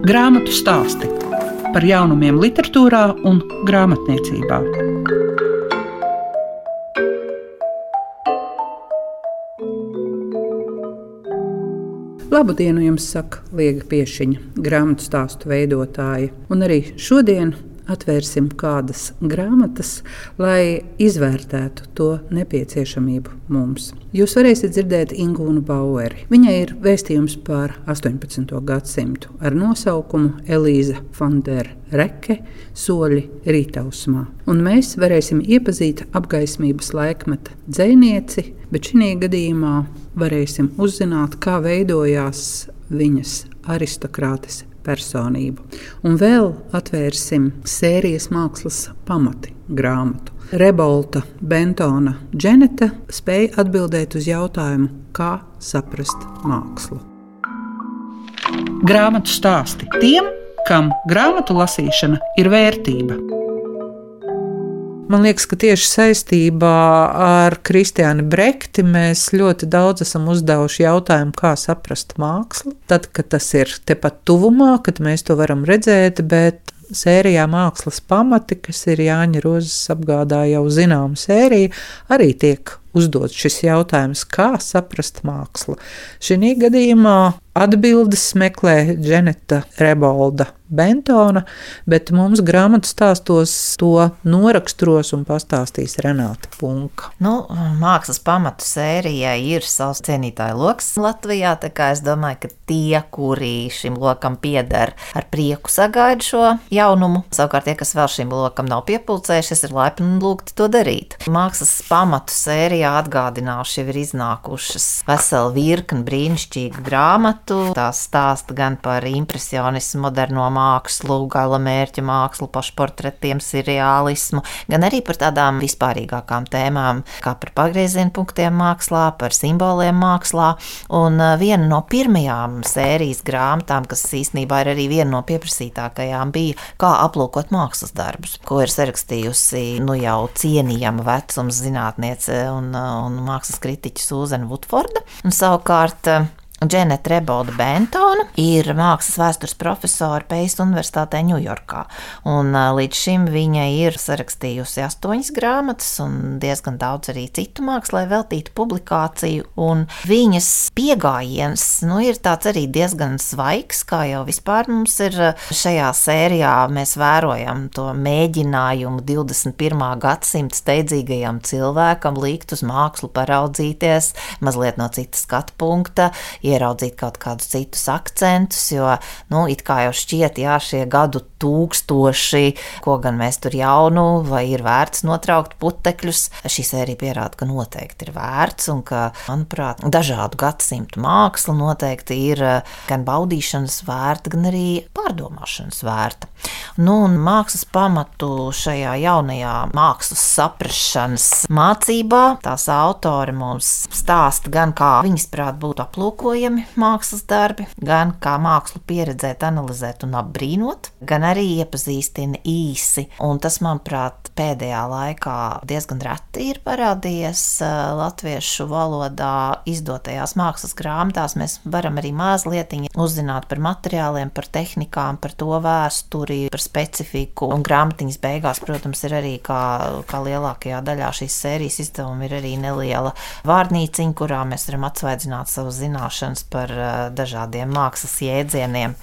Grāmatu stāsti par jaunumiem, literatūrā un grāmatniecībā. Labu dienu jums saka Liega Piešiņa, grāmatu stāstu veidotāja. Un arī šodien atvērsim kādas grāmatas, lai izvērtētu to nepieciešamību mums. Jūs varēsiet dzirdēt Ingūnu Baueri. Viņai ir vēstījums par 18. gadsimtu ar nosaukumu Elīza Fondera Reke soļi rītausmā. Un mēs varēsim iepazīt apgaismības laikmeta dzēnieci, bet šī gadījumā varēsim uzzināt, kā veidojās viņas aristokrātes personību. Un vēl atvērsim sērijas mākslas pamati grāmatu. Rebolta Bentona Dženeta spēja atbildēt uz jautājumu, kā saprast mākslu. Grāmatu stāsti tiem, kam grāmatu lasīšana ir vērtība. Man liekas, ka tieši saistībā ar Kristiānu Brekti mēs ļoti daudz esam uzdevuši jautājumu, kā saprast mākslu. Tad, kad tas ir tepat tuvumā, kad mēs to varam redzēt, bet sērijā Mākslas pamati, kas ir Jāņa Rozes apgādā jau zināma sērija, arī tiek uzdots šis jautājums, kā saprast mākslu. Šī gadījumā atbildes meklē Dženeta Rebolda Bentona, bet mums grāmatu stāstos to noraksturos un pastāstīs Renāta Punka. Nu, mākslas pamatu sērijai ir savs cienītāju lokus Latvijā, tā kā es domāju, ka tie, kuri šim lokam pieder, ar prieku sagaida šo jaunumu. Savukārt, tie, kas vēl šim lokam nav piepulcējušies, ir laipni lūgti to darīt. Mākslas pamatu Latvijā atgādināšu, jau ir iznākušas vesela virkni brīnišķīgu grāmatu. Tās stāsta gan par impresionismu, moderno mākslu, gala mērķa mākslu, pašportretiem, seriālismu, gan arī par tādām vispārīgākām tēmām, kā par pagrieziena punktiem mākslā, par simboliem mākslā. Un viena no pirmajām sērijas grāmatām, kas īstenībā ir arī viena no pieprasītākajām, bija kā aplūkot mākslas darbus, ko ir sarakstījusi nu jau cienījama vecuma zinātniece un, un mākslas kritiķa Sūzana Vudforda. Un savukārt Dženeta Rebolda Bentona ir mākslas vēstures profesora Pējas Universitātē Ņujorkā. Un, līdz šim viņa ir sarakstījusi astoņas grāmatas un diezgan daudz arī citu mākslā veltītu publikāciju. Viņas pieejams nu, ir arī diezgan svaigs, kā jau vispār mums ir šajā sērijā. Mēs vērojam to mēģinājumu 21. gadsimta steidzīgajam cilvēkam likt uz mākslu paraudzīties mazliet no citas skatu punkta ieraudzīt kaut kādus citus akcentus, jo, nu, it kā jau šķiet, jā, šie gadu tūkstoši, ko gan mēs tur jaunu, vai ir vērts notraukt putekļus. Šī sērija pierāda, ka noteikti ir vērts un ka, manuprāt, dažādu gadsimtu māksla noteikti ir gan baudīšanas vērta, gan arī pārdomāšanas vērta. Nu, un mākslas pamatu šajā jaunajā mākslas saprašanas mācībā tās autori mums stāsta gan kā viņas prāt būtu aplūkojami mākslas darbi, gan kā mākslu pieredzēt, analizēt un apbrīnot, gan arī iepazīstina īsi. Un tas, manuprāt, pēdējā laikā diezgan reti ir parādījies eh, latviešu valodā izdotajās mākslas grāmatās. Mēs varam arī mazliet uzzināt par materiāliem, par tehnikām, par to vēsturi, par specifiku. Un grāmatiņas beigās, protams, ir arī kā, kā lielākajā daļā šīs sērijas izdevuma ir arī neliela vārnīciņa, kurā mēs varam atsvaidzināt savas zināšanas par dažādiem mākslas jēdzieniem.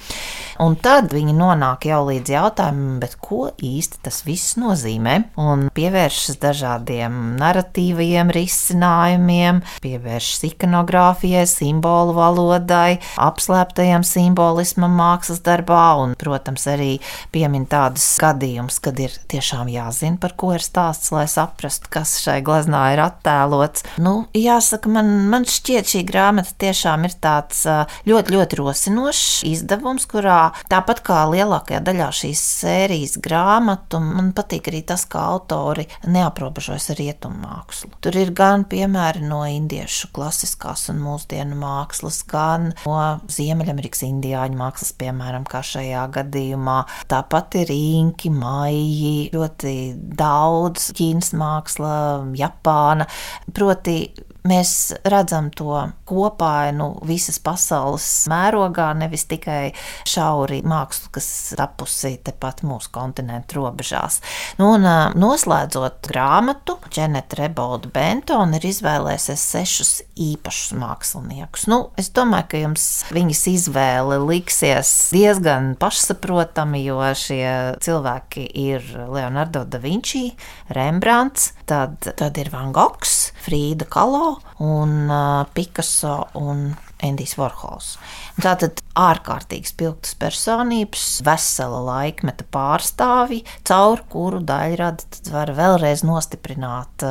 Un tad viņi nonāk jau līdz jautājumam, ko īsti tas viss nozīmē. Un pievēršas dažādiem narratīviem risinājumiem, pievēršas ikonogrāfijai, simbolu valodai, apslēptajam simbolismam mākslas darbā un, protams, arī piemin tādus gadījumus, kad ir tiešām jāzina, par ko ir stāsts, lai saprastu, kas šai gleznā ir attēlots. Nu, jāsaka, man, man šķiet, šī grāmata tiešām ir tāds ļoti, ļoti rosinošs izdevums, kurā tāpat kā lielākajā daļā šīs sērijas grāmatu, man patīk arī tas, kā autori neaprobežojas ar rietumu mākslu. Tur ir gan piemēri no indiešu klasiskās un mūsdienu mākslas, gan no Ziemeļamerikas indiāņu mākslas, piemēram, kā šajā gadījumā. Tāpat ir inki, maiji, ļoti daudz ķīnas māksla, Japāna. Proti, mēs redzam to kopainu visas pasaules mērogā, nevis tikai šauri mākslu, kas tapusi tepat mūsu kontinentu robežās. Nu, un, noslēdzot grāmatu, Dženeta Rebolda Bentona ir izvēlējusies sešus īpašus māksliniekus. Nu, es domāju, ka jums viņas izvēle liksies diezgan pašsaprotami, jo šie cilvēki ir Leonardo da Vinci, Rembrandts, tad, tad ir Van Gogs, Frīda Kalo un uh, Picasso un Endijs Vorhols. Tātad ārkārtīgi spilgtas personības, vesela laikmeta pārstāvji, caur kuru daļradi var vēlreiz nostiprināt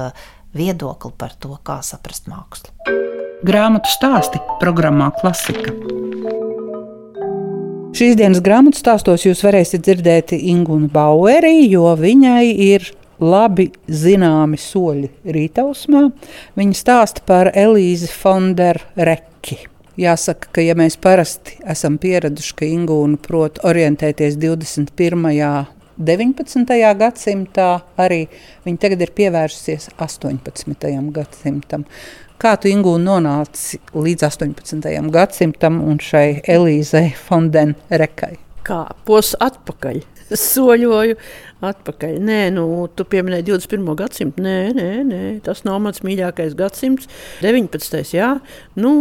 viedokli par to, kā saprast mākslu. Grāmatu stāsti programmā Klasika. Šīs dienas grāmatu stāstos jūs varēsiet dzirdēt Ingūnu Baueri, jo viņai ir labi zināmi soļi rītausmā. Viņa stāsta par Elīzi Fonderreki. Jāsaka, ka ja mēs parasti esam pieraduši, ka Ingūna prot orientēties 21. 19. gadsimtā, arī viņa tagad ir pievērsusies 18. gadsimtam. Kā tu Ingūna nonāci līdz 18. gadsimtam un šai Elīzei Fondenrekai? Kā pos atpakaļ soļoju atpakaļ. Nē, nu, tu pieminēji 21. gadsimtu. Nē, nē, nē, tas nav mans mīļākais gadsimts. 19. jā, nu,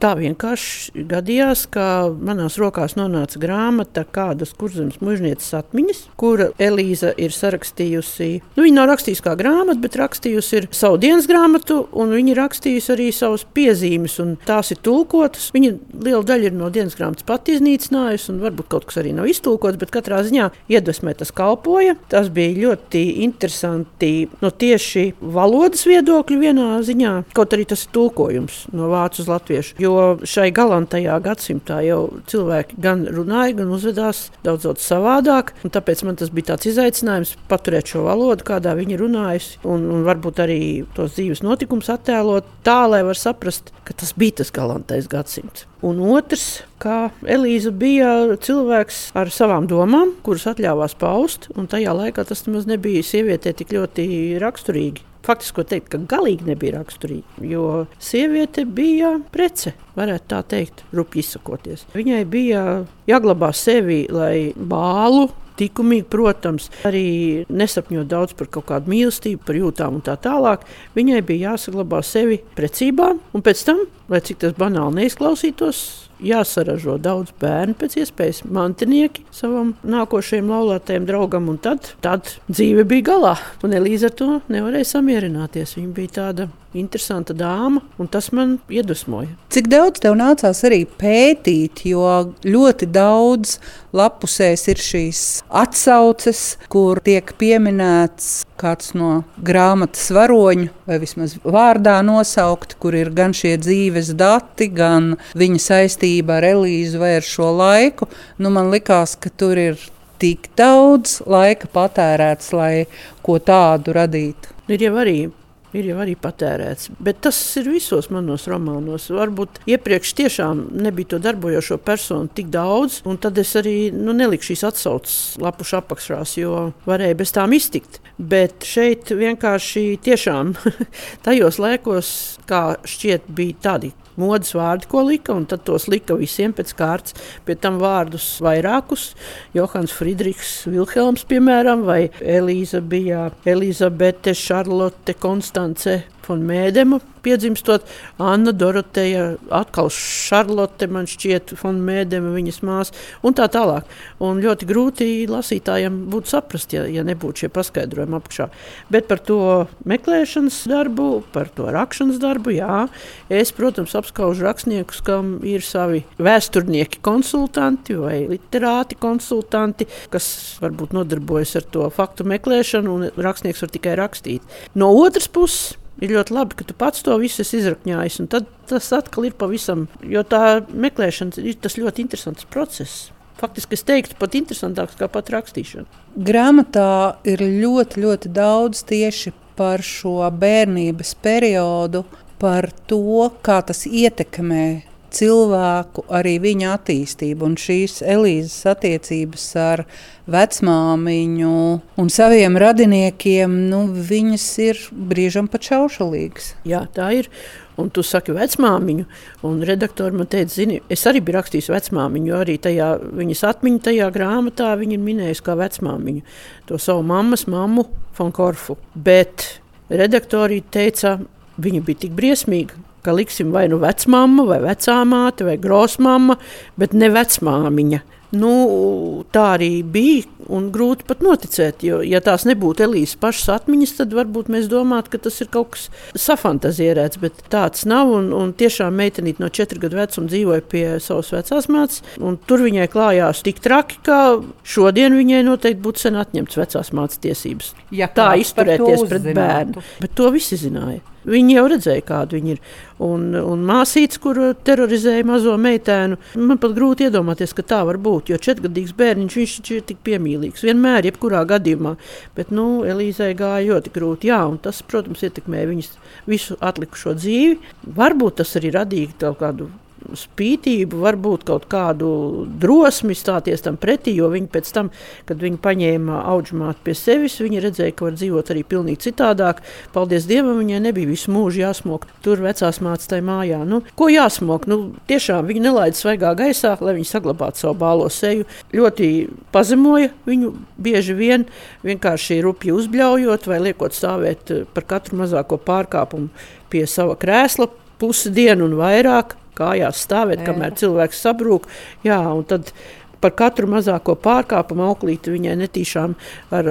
tā vienkārši gadījās, ka manās rokās nonāca grāmata kādas kurzemes mužnieces atmiņas, kura Elīza ir sarakstījusi. Nu, viņa nav rakstījusi kā grāmatu, bet rakstījusi savu dienas grāmatu, un viņa ir rakstījusi arī savas piezīmes, un tās ir tulkotas. Viņa liela daļa ir no dienas grāmatas pat iznīcinājusi, un varbūt kaut kas arī nav iztulkots, bet katrā ziņā iedvesmē tas kalpoja. Tas bija ļoti interesanti no tieši valodas viedokļa vienā ziņā, kaut arī tas ir tulkojums no vācu uz latviešu. Jo šai galantajā gadsimtā jau cilvēki gan runāja, gan uzvedās daudz, daudz savādāk. Tāpēc man tas bija tāds izaicinājums paturēt šo valodu, kādā viņi runājusi, un, un varbūt arī tos dzīves notikumus attēlot tā, lai var saprast, ka tas bija tas galantais gadsimts. Un otrs, kā Elīza bija cilvēks ar savām domām, kuras atļāvās paust, un tajā laikā tas nemaz nebija sievietē tik ļoti raksturīgi faktiski teikt, ka galīgi nebija raksturīga. Jo sieviete bija prece, varētu tā teikt, rupji izsakoties. Viņai bija jāglabā sevi, lai bālu likumīgi, protams, arī nesapņot daudz par kaut kādu mīlestību, par jūtām un tā tālāk. Viņai bija jāsaglabā sevi precībā, un pēc tam, lai cik tas banāli neizklausītos, jāsaražo daudz bērnu, pēc iespējas mantinieki savam nākošajam laulātajam draugam, un tad, tad dzīve bija galā. Un Elīze ar to nevarēja samierināties. Viņa bija tāda interesanta dāma, un tas man iedvesmoja. Cik daudz tev nācās arī pētīt, jo ļoti daudz lapusēs ir šīs atsauces, kur tiek pieminēts kāds no grāmatas varoņu, vai vismaz vārdā nosaukt, kur ir gan šie dzīves dati, gan viņa saistība ar Elīzu vai ar šo laiku. Nu, man likās, ka tur ir tik daudz laika patērēts, lai ko tādu radītu. Ir jau arī ir jau arī patērēts. Bet tas ir visos manos romānos. Varbūt iepriekš tiešām nebija to darbojošo personu tik daudz, un tad es arī nu, neliku šīs atsauces lapušu apakšās, jo varēja bez tām iztikt. Bet šeit vienkārši tiešām tajos laikos, kā šķiet, bija tādi modes vārdi, ko lika, un tad tos lika visiem pēc kārtas. Pie tam vārdus vairākus. Johans Friedrichs Vilhelms, piemēram, vai Elīza bija Elizabete, Šarlote, Konstance un Mēdema piedzimstot. Anna Doroteja, atkal Šarlote, man šķiet, un Mēdema, viņas māsa, un tā tālāk. Un ļoti grūti lasītājiem būtu saprast, ja, ja nebūtu šie paskaidrojumi apakšā. Bet par to meklēšanas darbu, par to rakšanas darbu, jā, es, protams, apskaužu rakstniekus, kam ir savi vēsturnieki konsultanti vai literāti konsultanti, kas varbūt nodarbojas ar to faktu meklēšanu, un rakstnieks var tikai rakstīt. No otras puses, ir ļoti labi, ka tu pats to visu esi izrakņājis. Tad tas atkal ir pavisam, jo tā meklēšana ir tas ļoti interesants process. Faktiski es teiktu, pat interesantāks kā pat rakstīšana. Grāmatā ir ļoti, ļoti daudz tieši par šo bērnības periodu, par to, kā tas ietekmē cilvēku, arī viņa attīstību. Un šīs Elīzes attiecības ar vecmāmiņu un saviem radiniekiem, nu, viņas ir brīžam pat šaušalīgas. Jā, tā ir. un tu saki vecmāmiņu. Un redaktori man teica, zini, es arī biju rakstījis vecmāmiņu, jo arī tajā viņas atmiņu tajā grāmatā viņa ir minējusi kā vecmāmiņu. To savu mammas mammu Fonkorfu. Bet redaktori teica, viņa bija tik briesmīga, ka liksim vai nu vecmāma, vai vecāmāte, vai grosmāma, bet ne vecmāmiņa. Nu, tā arī bija. Grūti pat noticēt, jo, ja tās nebūtu Elīzes pašas atmiņas, tad varbūt mēs domātu, ka tas ir kaut kas safantazierēts. Bet tāds nav. Un, un tiešām meitenīte no četru gadu vecuma dzīvoja pie savas vecās mātes. Tur viņai klājās tik traki, ka šodien viņai noteikti būtu sen atņemts vecās mātes tiesības. Ja tā izturēties pret bērnu. Bet to visi zināja. Viņi jau redzēja, kāda viņa ir. Un, un māsīca, kur terorizēja mazo meitēnu, man pat grūti iedomāties, ka tā var būt. Jo četrgadīgs bērniņš viņš ir tik piemīlīgs. Vienmēr, jebkurā gadījumā. Bet nu, Elīzei gāja ļoti grūti. Jā, tas, protams, ietekmēja viņas visu atlikušo dzīvi. Varbūt tas arī radīja kaut kādu spītību, varbūt kaut kādu drosmi stāties tam pretī, jo viņi pēc tam, kad viņi paņēma audžmātu pie sevis, viņi redzēja, ka var dzīvot arī pilnīgi citādāk. Paldies Dievam, viņai nebija visu mūžu jāsmok tur vecās mācas tajā mājā. Nu, ko jāsmok? Nu, tiešām viņi nelaida svaigā gaisā, lai viņi saglabātu savu bālo seju. Ļoti pazemoja viņu bieži vien, vienkārši rupji uzbļaujot vai liekot stāvēt par katru mazāko pārkāpumu pie sava krēsla pusi dienu un vairāk kājās stāvēt, kamēr cilvēks sabrūk. Jā, un tad par katru mazāko pārkāpumu auklīti viņai netīšām ar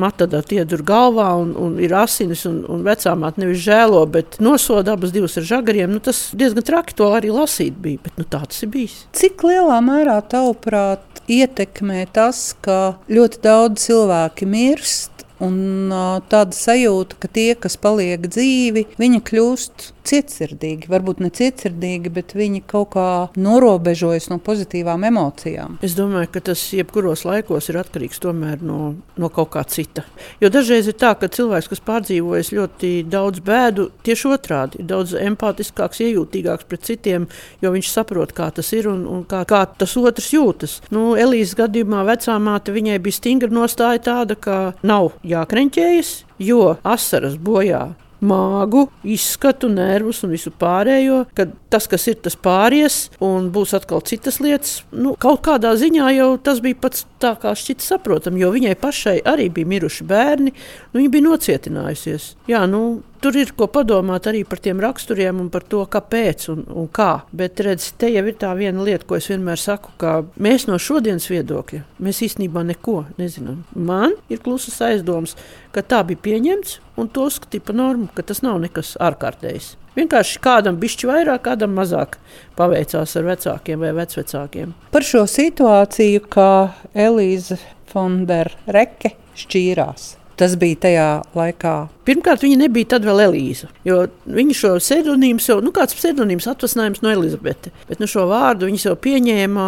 matadatu iedur galvā un, un ir asinis un, un vecāmāt nevis žēlo, bet nosoda abas divas ar žagariem. Nu, tas diezgan traki to arī lasīt bija, bet nu, tā tas ir bijis. Cik lielā mērā tavuprāt ietekmē tas, ka ļoti daudz cilvēki mirst Un uh, tāda sajūta, ka tie, kas paliek dzīvi, viņi kļūst cietsirdīgi. Varbūt ne cietsirdīgi, bet viņi kaut kā norobežojas no pozitīvām emocijām. Es domāju, ka tas jebkuros laikos ir atkarīgs no, no kaut kā cita. Jo dažreiz ir tā, ka cilvēks, kas pārdzīvojis ļoti daudz bēdu, tieši otrādi ir daudz empātiskāks, iejūtīgāks pret citiem, jo viņš saprot, kā tas ir un, un kā, kā tas otrs jūtas. Nu, Elīzes gadījumā vecā māte viņai bija stingra nostāja tāda, ka nav jākreņķējas, jo asaras bojā māgu, izskatu, nervus un visu pārējo. Kad tas, kas ir, tas pāries, un būs atkal citas lietas. Nu, kaut kādā ziņā jau tas bija pats tā, kā šķita saprotami, jo viņai pašai arī bija miruši bērni. Nu, viņa bija nocietinājusies. Jā, nu, Tur ir ko padomāt arī par tiem raksturiem un par to, kāpēc un, un kā. Bet redz, te jau ir tā viena lieta, ko es vienmēr saku, ka mēs no šodienas viedokļa mēs īstenībā neko nezinām. Man ir klusas aizdoms, ka tā bija pieņemts un to uzskatīja par normu, ka tas nav nekas ārkārtējs. Vienkārši kādam bišķi vairāk, kādam mazāk paveicās ar vecākiem vai vecvecākiem. Par šo situāciju, kā Elīze Fondereke šķīrās. Tas bija tajā laikā. Pirmkārt, viņa nebija tad vēl Elīza. Viņa šo pseidonīmu jau, nu, kāds pseidonīms atvasinājums no Elizabete. Bet nu, šo vārdu viņa jau pieņēma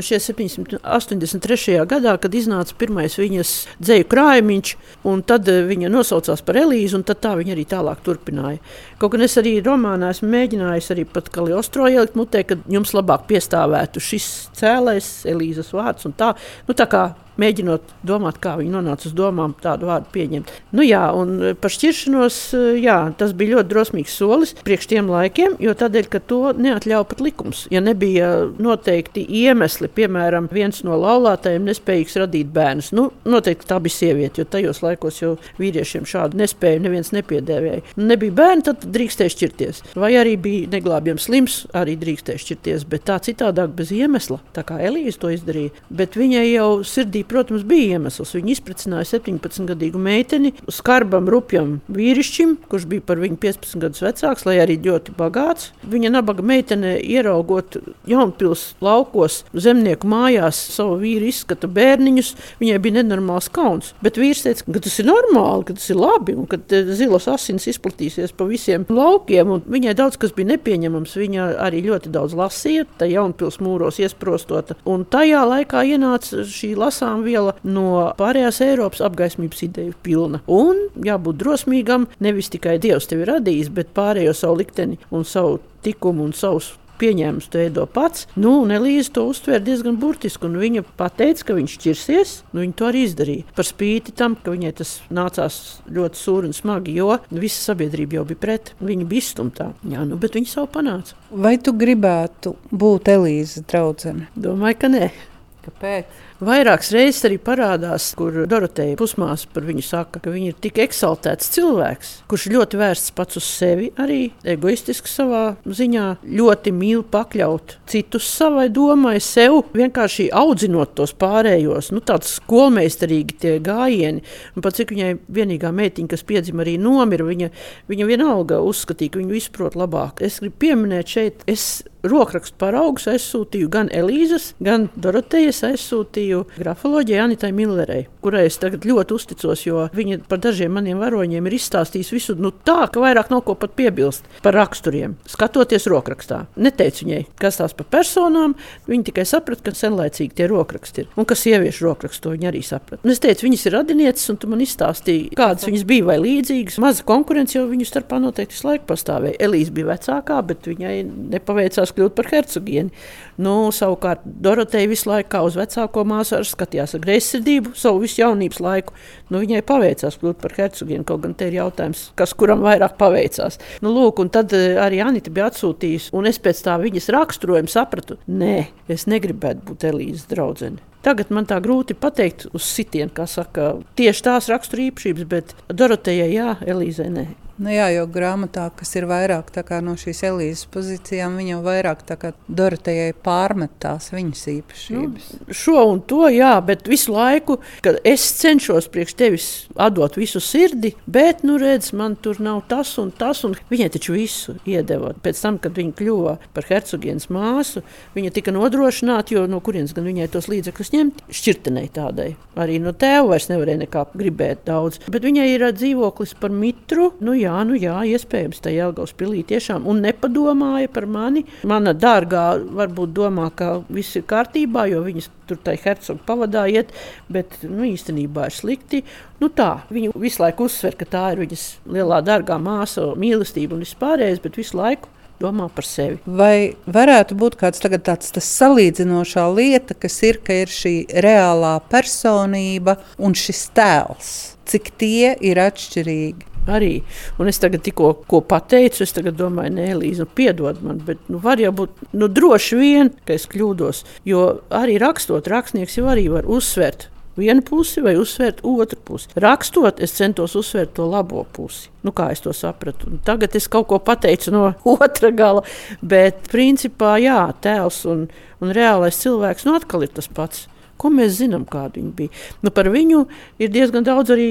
šie 783. gadā, kad iznāca pirmais viņas dzēju krājumiņš, un tad eh, viņa nosaucās par Elīzu, un tā viņa arī tālāk turpināja. Kaut gan es arī romānā esmu mēģinājis arī pat Kaliostro ielikt mutē, ka jums labāk piestāvētu šis cēlais Elīzas vārds un tā. Nu, tā mēģinot domāt, kā viņi nonāca uz domām, tādu vārdu pieņemt. Nu, jā, un par šķiršanos jā, tas bija ļoti drosmīgs solis priekš tiem laikiem, jo tādēļ, ka to neatļauj pat likums. Ja nebija noteikti iemesli, piemēram, viens no laulātajiem nespējīgs radīt bērnus, nu, noteikti tā bija sieviete, jo tajos laikos jau vīriešiem šādu nespēju neviens nepiedēvēja. Nu, nebija bērni, tad drīkstēja šķirties. Vai arī bija neglābjams slims, arī drīkstēja šķirties, bet tā citādāk bez iemesla, tā kā Elīze to izdarīja. Bet viņai jau sirdī protams, bija iemesls. Viņa izpratināja 17-gadīgu meiteni, skarbam, rupjam vīrišķim, kurš bija par viņu 15 gadus vecāks, lai arī ļoti bagāts. Viņa nabaga meitene, ieraugot Jaunpils laukos, zemnieku mājās, savu vīru izskata bērniņus, viņai bija nenormāls kauns. Bet vīrs teica, ka tas ir normāli, ka tas ir labi un ka zilas asins izplatīsies pa visiem laukiem. Viņai daudz kas bija nepieņemams. Viņa arī ļoti daudz lasīja, tā Jaunpils mūros iesprostota. Un tajā laikā ienāca šī lasāmā viela no pārējās Eiropas apgaismības ideju pilna. Un jābūt drosmīgam, nevis tikai Dievs tevi radījis, bet pārējo savu likteni un savu tikumu un savus pieņēmusi, to ēdo pats. Nu, Elīze to uztvēra diezgan burtiski, un viņa pateica, ka viņš šķirsies. Nu, viņa to arī izdarīja. Par spīti tam, ka viņai tas nācās ļoti sūri un smagi, jo visa sabiedrība jau bija pret. Viņa bija izstumtā. Jā, nu, bet viņa savu panāca. Vai tu gribētu būt Elīzes draudzene? Domāju, ka nē. Kāpēc? Vairākas reizes arī parādās, kur Doroteja pusmāsa par viņu saka, ka viņa ir tik eksaltēts cilvēks, kurš ļoti vērsts pats uz sevi, arī egoistisks savā ziņā, ļoti mīl pakļaut citus savai domai, sev vienkārši audzinot tos pārējos. Nu, tāds skolmeistarīgi tie gājieni, un pat cik viņai vienīgā meitiņa, kas piedzima arī nomira, viņa, viņa vienalga uzskatīja, ka viņu izprot labāk. Es gribu pieminēt šeit, es rokrakstu paraugus aizsūtīju gan Elīzes, gan Dorotejas aizsūtīju grafoloģijai Anitai Millerei, kurai es tagad ļoti uzticos, jo viņa par dažiem maniem varoņiem ir izstāstījusi visu nu, tā, ka vairāk nav ko pat piebilst par raksturiem. Skatoties rokrakstā, neteicu viņai, kas tās par personām, viņa tikai saprata, ka senlaicīgi tie rokraksti ir un ka sieviešu rokrakstu viņa arī saprata. Un es teicu, viņas ir radinieces, un tu man izstāstīji, kādas viņas bija vai līdzīgas. Maza konkurence jau viņu starpā noteikti visu laiku pastāvēja. Elīze bija vecākā, bet viņai nepaveicās vēlējās kļūt par hercogieni. Nu, savukārt Doroteja visu laiku uz vecāko māsu skatījās ar greizsirdību savu visu jaunības laiku. Nu, viņai paveicās kļūt par hercogieni, kaut gan te ir jautājums, kas kuram vairāk paveicās. Nu, lūk, un tad eh, arī Anita bija atsūtījusi, un es pēc tā viņas raksturojuma sapratu, nē, es negribētu būt Elīzes draudzene. Tagad man tā grūti pateikt uz sitienu, kā saka, tieši tās raksturīpašības, bet Dorotejai jā, Elīzei nē. Nu jā, jo grāmatā, kas ir vairāk no šīs Elīzes pozīcijām, viņa jau vairāk Dorotejai pārmet tās viņas īpašības. Nu, šo un to, jā, bet visu laiku, kad es cenšos priekš tevis atdot visu sirdi, bet, nu, redz, man tur nav tas un tas, un viņai taču visu iedeva. Pēc tam, kad viņa kļuva par hercogienes māsu, viņa tika nodrošināta, jo no kurienes gan viņai tos līdzekļus ņemt, šķirtenei tādai. Arī no tēva vairs nevarēja nekā gribēt daudz, bet viņai ir dzīvoklis par mitru. Nu, jā, jā, nu jā, iespējams, tā Jelgavas pilī tiešām un nepadomāja par mani. Mana dārgā varbūt domā, ka viss ir kārtībā, jo viņas tur tai hercogu pavadā iet, bet nu, īstenībā ir slikti. Nu, tā, viņa visu laiku uzsver, ka tā ir viņas lielā dārgā māsa, mīlestība un vispārējais, bet visu laiku domā par sevi. Vai varētu būt kāds tāds salīdzinošā lieta, kas ir, ka ir šī reālā personība un šis tēls? Cik tie ir atšķirīgi? Arī. Un es tagad tikko pateicu, es domāju, nē, Līza, nu, piedod man, bet nu, var jau būt nu, droši vien, ka es kļūdos. Jo arī rakstot, rakstnieks jau arī var uzsvērt. Vienu pusi vai uzsvērt otru pusi. Rakstot, es centos uzsvērt to labo pusi. Nu, kā es to sapratu? Un tagad es kaut ko pateicu no otra gala, bet principā jā, tēls un, un reālais cilvēks nu atkal ir tas pats. Ko mēs zinām, kāda viņa bija? Nu, par viņu ir diezgan daudz arī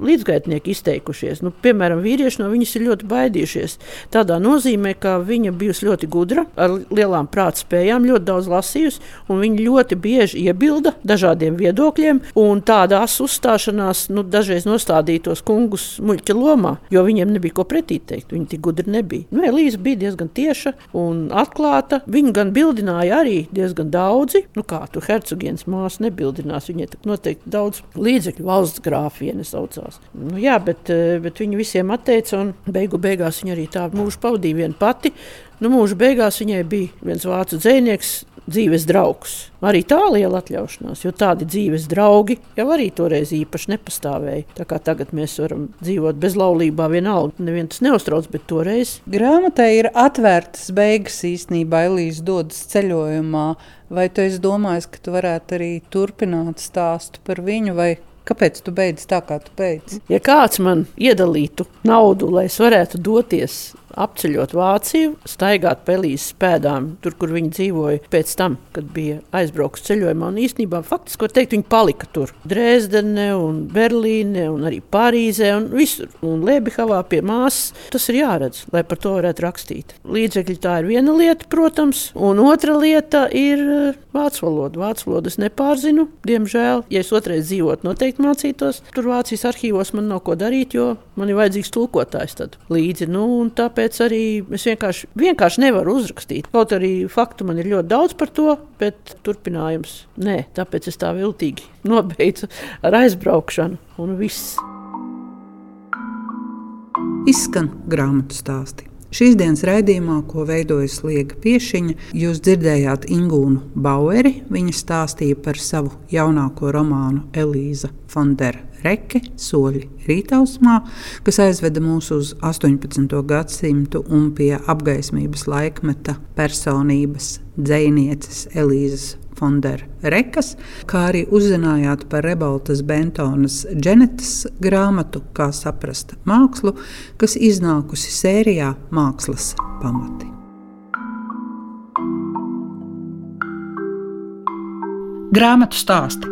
līdzgaitnieki izteikušies. Nu, piemēram, vīrieši no viņas ir ļoti baidījušies. Tādā nozīmē, ka viņa bijusi ļoti gudra, ar lielām prāta spējām, ļoti daudz lasījusi, un viņa ļoti bieži iebilda dažādiem viedokļiem, tādās uzstāšanās nu, dažreiz nostādītos kungus muļķa lomā, jo viņiem nebija ko pretī teikt. Viņa tik gudra nebija. Nu, Elīze bija diezgan tieša un atklāta. Viņu gan bildināja arī diezgan daudzi, nu, kā tu hercogienes māte māsa nebildinās. Viņai noteikti daudz līdzekļu valsts grāfiene saucās. Nu, jā, bet, eh, bet viņi visiem atteica, un beigu beigās viņa arī tā mūžu pavadīja viena pati. Nu, mūža beigās viņai bija viens vācu dzinieks, dzīves draugs. Arī tā liela atļaušanās, jo tādi dzīves draugi jau arī toreiz īpaši nepastāvēja. Tā kā tagad mēs varam dzīvot bez laulībā, vienalga, neviens tas neuztrauc, bet toreiz. Grāmatai ir atvērtas beigas īstenībā, Elīze dodas ceļojumā. Vai tu domāji, ka tu varētu arī turpināt stāstu par viņu? Kāpēc tu beidz tā, kā tu beidz? Ja kāds man iedalītu naudu, lai es varētu doties apceļot Vāciju, staigāt pelīs pēdām, tur, kur viņi dzīvoja pēc tam, kad bija aizbraukusi ceļojumā. Un īstenībā, faktiski, var teikt, viņi palika tur. Dresdenē, un Berlīnē, un arī Parīzē, un visur. Un Liebihavā pie māsas. Tas ir jāredz, lai par to varētu rakstīt. Līdzekļi tā ir viena lieta, protams, un otra lieta ir eh, vācu valoda. Vācu valodu es nepārzinu, diemžēl. Ja es otrais dzīvotu, noteikti mācītos. Tur Vācijas arhīvos man nav ko darīt, jo man ir vajadzīgs tulkotājs tad līdzi. Nu, tāpēc tāpēc arī es vienkārši, vienkārši nevaru uzrakstīt. Kaut arī faktu man ir ļoti daudz par to, bet turpinājums nē. Tāpēc es tā viltīgi nobeidzu ar aizbraukšanu un viss. Izskan grāmatu stāstī. Šīs dienas raidījumā, ko veidojas Liega Piešiņa, jūs dzirdējāt Ingūnu Baueri. Viņa stāstīja par savu jaunāko romānu Elīza Fondera Reke, soļi rītausmā, kas aizveda mūs uz 18. gadsimtu un pie apgaismības laikmeta personības dzinieces Elīzes Rekas, kā arī uzzinājāt par Rebaltas Bentonas Dženetas grāmatu, kā saprast mākslu, kas iznākusi sērijā Mākslas pamati. Grāmatu stāsti